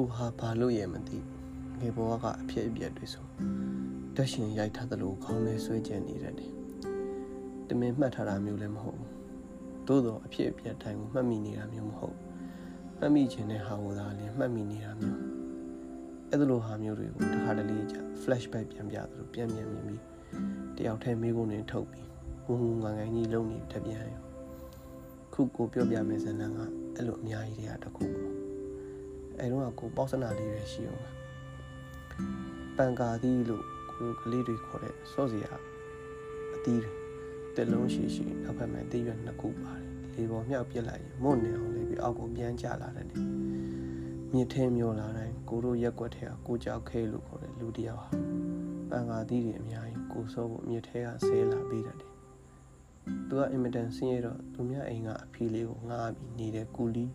ကိုဟာဘာလို့ရဲမသိငယ်ဘဝကအဖြစ်အပျက်တွေဆိုတက်ရှင်ရိုက်ထားသလိုခေါင်းထဲဆွဲကျင်နေတယ်တမင်မှတ်ထားတာမျိုးလည်းမဟုတ်ဘူးသို့တော့အဖြစ်အပျက်တိုင်းကိုမှတ်မိနေတာမျိုးမဟုတ်မှတ်မိခြင်းတဲ့ဟာကိုသာလည်းမှတ်မိနေတာမျိုးအဲ့လိုဟာမျိုးတွေကိုတစ်ခါတလေကြာ flashback ပြန်ပြသလိုပြန်ပြန်မြင်ပြီးတယောက်တည်းမိကုန်နေထုတ်ပြီးငုံငုံငန်ငန်ကြီးလုံနေတပြန်ရောခုကိုပြောပြမယ်ဇလန်ကအဲ့လိုအများကြီးတွေကတခုပေါ့ အဲတော့ကိုပေါ့စနာလေးပဲရှိအောင်ပန်ကာသီးလို့ကိုကလေးတွေခေါ်တဲ့စော့စရာအသီးတွေတက်လုံးရှိရှိနောက်ဖက်မှာအသီးရွက်နှစ်ခုပါတယ်လေပေါ်မြောက်ပြစ်လိုက်ရင်မွတ်နေအောင်လေးပြီးအောက်ကိုပြန်ကျလာတယ်မြစ်ထဲမျောလာတိုင်းကိုတို့ရက်ွက်ထဲကကိုကြောက်ခဲလို့ခေါ်တဲ့လူတယောက်ဟာပန်ကာသီးတွေအများကြီးကိုစောဖို့မြစ်ထဲကဆဲလာပြီးတယ်သူကအင်မတန်ဆင်းရဲတော့သူများအိမ်ကအဖီလေးကိုငှားပြီးနေတဲ့ကူလီ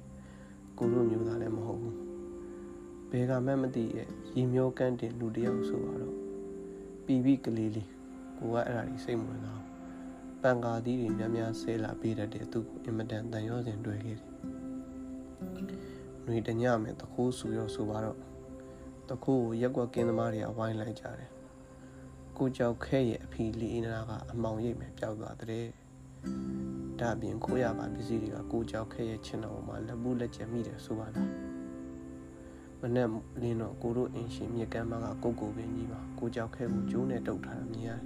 ကိုတို့မျိုးသားလည်းမဟုတ်ဘူးဘ ယ်ကမှမသိရဲ့ရီမျောကန့်တင်လူတယောက်ဆိုတော့ပီပီကလေးလေးကိုကအဲ့ဒါကြီးစိတ်ဝင်စားပန်ကာသီးတွေများများဆဲလာပေးတတ်တဲ့သူ့ကိုအင်မတန်တန်ရောစင်တွေ့ခဲ့တယ်။ຫນွေတညမဲ့တခိုးဆူရောဆိုပါတော့တခိုးကိုရက်ွက်ကင်းသမားတွေကဝိုင်းလိုက်ကြတယ်။ကိုကြောက်ခဲရဲ့အဖီလီအနာကအမောင်ရိပ်မဲ့ပျောက်သွားတဲ့။ဒါအပြင်ခိုးရပါပစ္စည်းတွေကကိုကြောက်ခဲရဲ့ချင်တော်မှာလက်ဘူးလက်ကျမိတယ်ဆိုပါလား။မ နဲ့လင်းတော့ကိုတို့အင်ရှင်မြက်ကမ်းမကကိုကိုပင်ကြီးပါကိုကြောက်ခဲကိုကျိုးနဲ့တုတ်ထားတာမြင်ရတယ်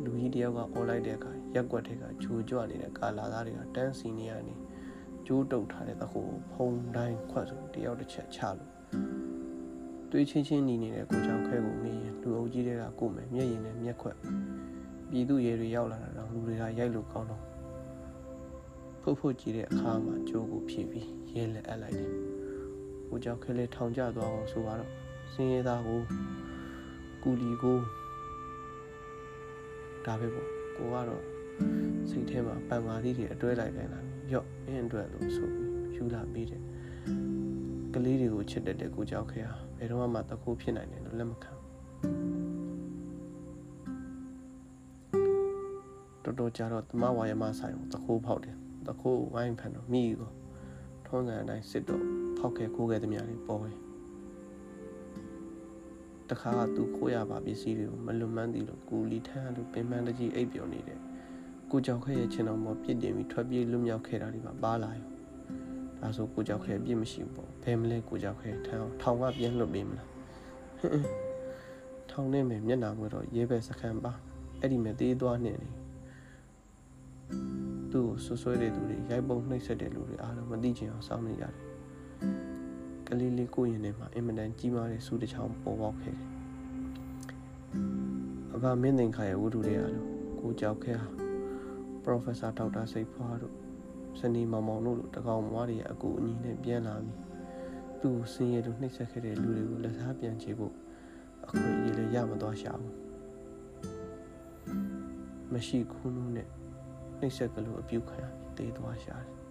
။လူကြီးတယောက်ကអော်လိုက်တဲ့အခါရက်ွက်တွေကဂျိုကြွနေတဲ့ကာလာသားတွေကတန်းစီနေရနေကျိုးတုတ်ထားတဲ့သခုဖုံတိုင်းခွက်ဆိုတယောက်တစ်ချက်ချလို့တွေးချင်းချင်းနေနေတဲ့ကိုကြောက်ခဲကိုမေးရင်လူအုပ်ကြီးတွေကကိုမယ်မျက်ရည်နဲ့မျက်ခွက်ပြည်သူရဲတွေရောက်လာတာတော့လူတွေကရိုက်လို့ကောင်းတော့ဖုတ်ဖုတ်ကြည့်တဲ့အခါမှာကြိုးကိုဖြည့်ပြီးရဲလက်အပ်လိုက်တယ်။ ကိုကြောက်ခဲလေးထောင်ကျသွားအောင်ဆိုတော့စင်းရဲသားကိုကူလီကိုဒါပဲပေါ့ကိုကတော့စိတ်ထဲမှာပန်မာသီးတွေအတွဲလိုက်တယ်လားရော့အင်းအတွက်လို့ဆိုပြီးယူလာပြီးတယ်ကလေးတွေကိုချစ်တတ်တဲ့ကိုကြောက်ခဲဟာဘယ်တော့မှတခုဖြစ်နိုင်တယ်လို့လက်မခံတော်တော်ကြာတော့တမဝါယမဆိုင်ကိုတခိုးဖောက်တယ်တခိုးဝိုင်းဖန်တော့မိကိုထုံးစံအတိုင်းစစ်တော့ ဖောက်ခဲ့ခိုးခဲ့သမျှတွေပေါ်ပဲတခါကသူခိုးရပါပစ္စည်းတွေကိုမလွန်မန်းသည်လို့ကူလီထန်းလို့ပင်ပန်းတကြီးအိပ်ပျော်နေတဲ့ကိုကြောက်ခဲရဲ့ချင်တော်မောပြစ်တင်ပြီးထွက်ပြေးလွတ်မြောက်ခဲ့တာဒီမှာပါလာရောဒါဆိုကိုကြောက်ခဲပြစ်မရှိဘူးပေါ့ဘယ်မလဲကိုကြောက်ခဲထန်းထောင်ကပြန်လွတ်ပေးမလားထောင်နဲ့မယ်မျက်နှာငွေတော့ရေးပဲစခန်းပါအဲ့ဒီမဲ့သေးသွားနေတယ်သူ့ကိုဆွဆွဲတဲ့သူတွေရိုက်ပုံနှိပ်စက်တဲ့လူတွေအားလုံးမသိချင်အောင်စောင့်နေကြတယ် ကလေးလေးကိုရင်ထဲမှာအင်မတန်ကြီးမားတဲ့စူးတစ်ချောင်းပေါ်ပေါက်ခဲ့တယ်အဘမင်းသင်္ခါရဲ့ဝတ္ထုတွေအားလုံးကိုကြောက်ခဲဟာ Professor ဒေါက်တာစိတ်ဖွားတို့စနီမောင်မောင်တို့လိုတကောင်မွားတွေရဲ့အကူအညီနဲ့ပြန်လာပြီးသူ့ဆင်းရဲလို့နှိပ်စက်ခဲ့တဲ့လူတွေကိုလက်စားပြန်ချေဖို့အခွင့်အရေးလည်းရမသွားရှာဘူးမရှိခုနုနဲ့နှိပ်စက်ကလေးအပြုတ်ခံရပြီးတေးသွားရှာတယ်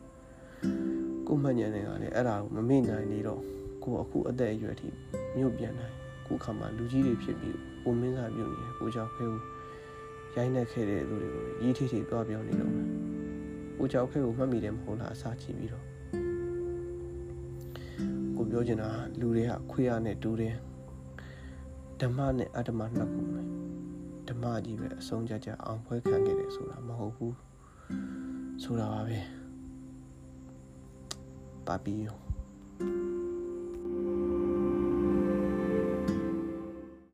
ကိုမှညံတွေကလည်းအဲ့ဒါကိုမမေ့နိုင်နေတော့ကိုအခုအသက်အရွယ်ထိမြို့ပြန်နိုင်ကိုခါမှာလူကြီးတွေဖြစ်ပြီးကိုမင်းစားပြုတ်နေကိုကြောက်ခဲကိုရိုင်းနှက်ခဲ့တဲ့လူတွေကိုရီးထိထိသွားပြောနေတော့မယ်ကိုကြောက်ခဲကိုမှတ်မိတယ်မဟုတ်လားအစာချပြီးတော့ကိုပြောချင်တာလူတွေကခွေးရနဲ့တူတယ်ဓမ္မနဲ့အတ္တမနှစ်ခုပဲဓမ္မကြီးပဲအဆုံးကြကြအောင်ဖွဲခံခဲ့တယ်ဆိုတာမဟုတ်ဘူးဆိုတာပါပဲ 爸比哟。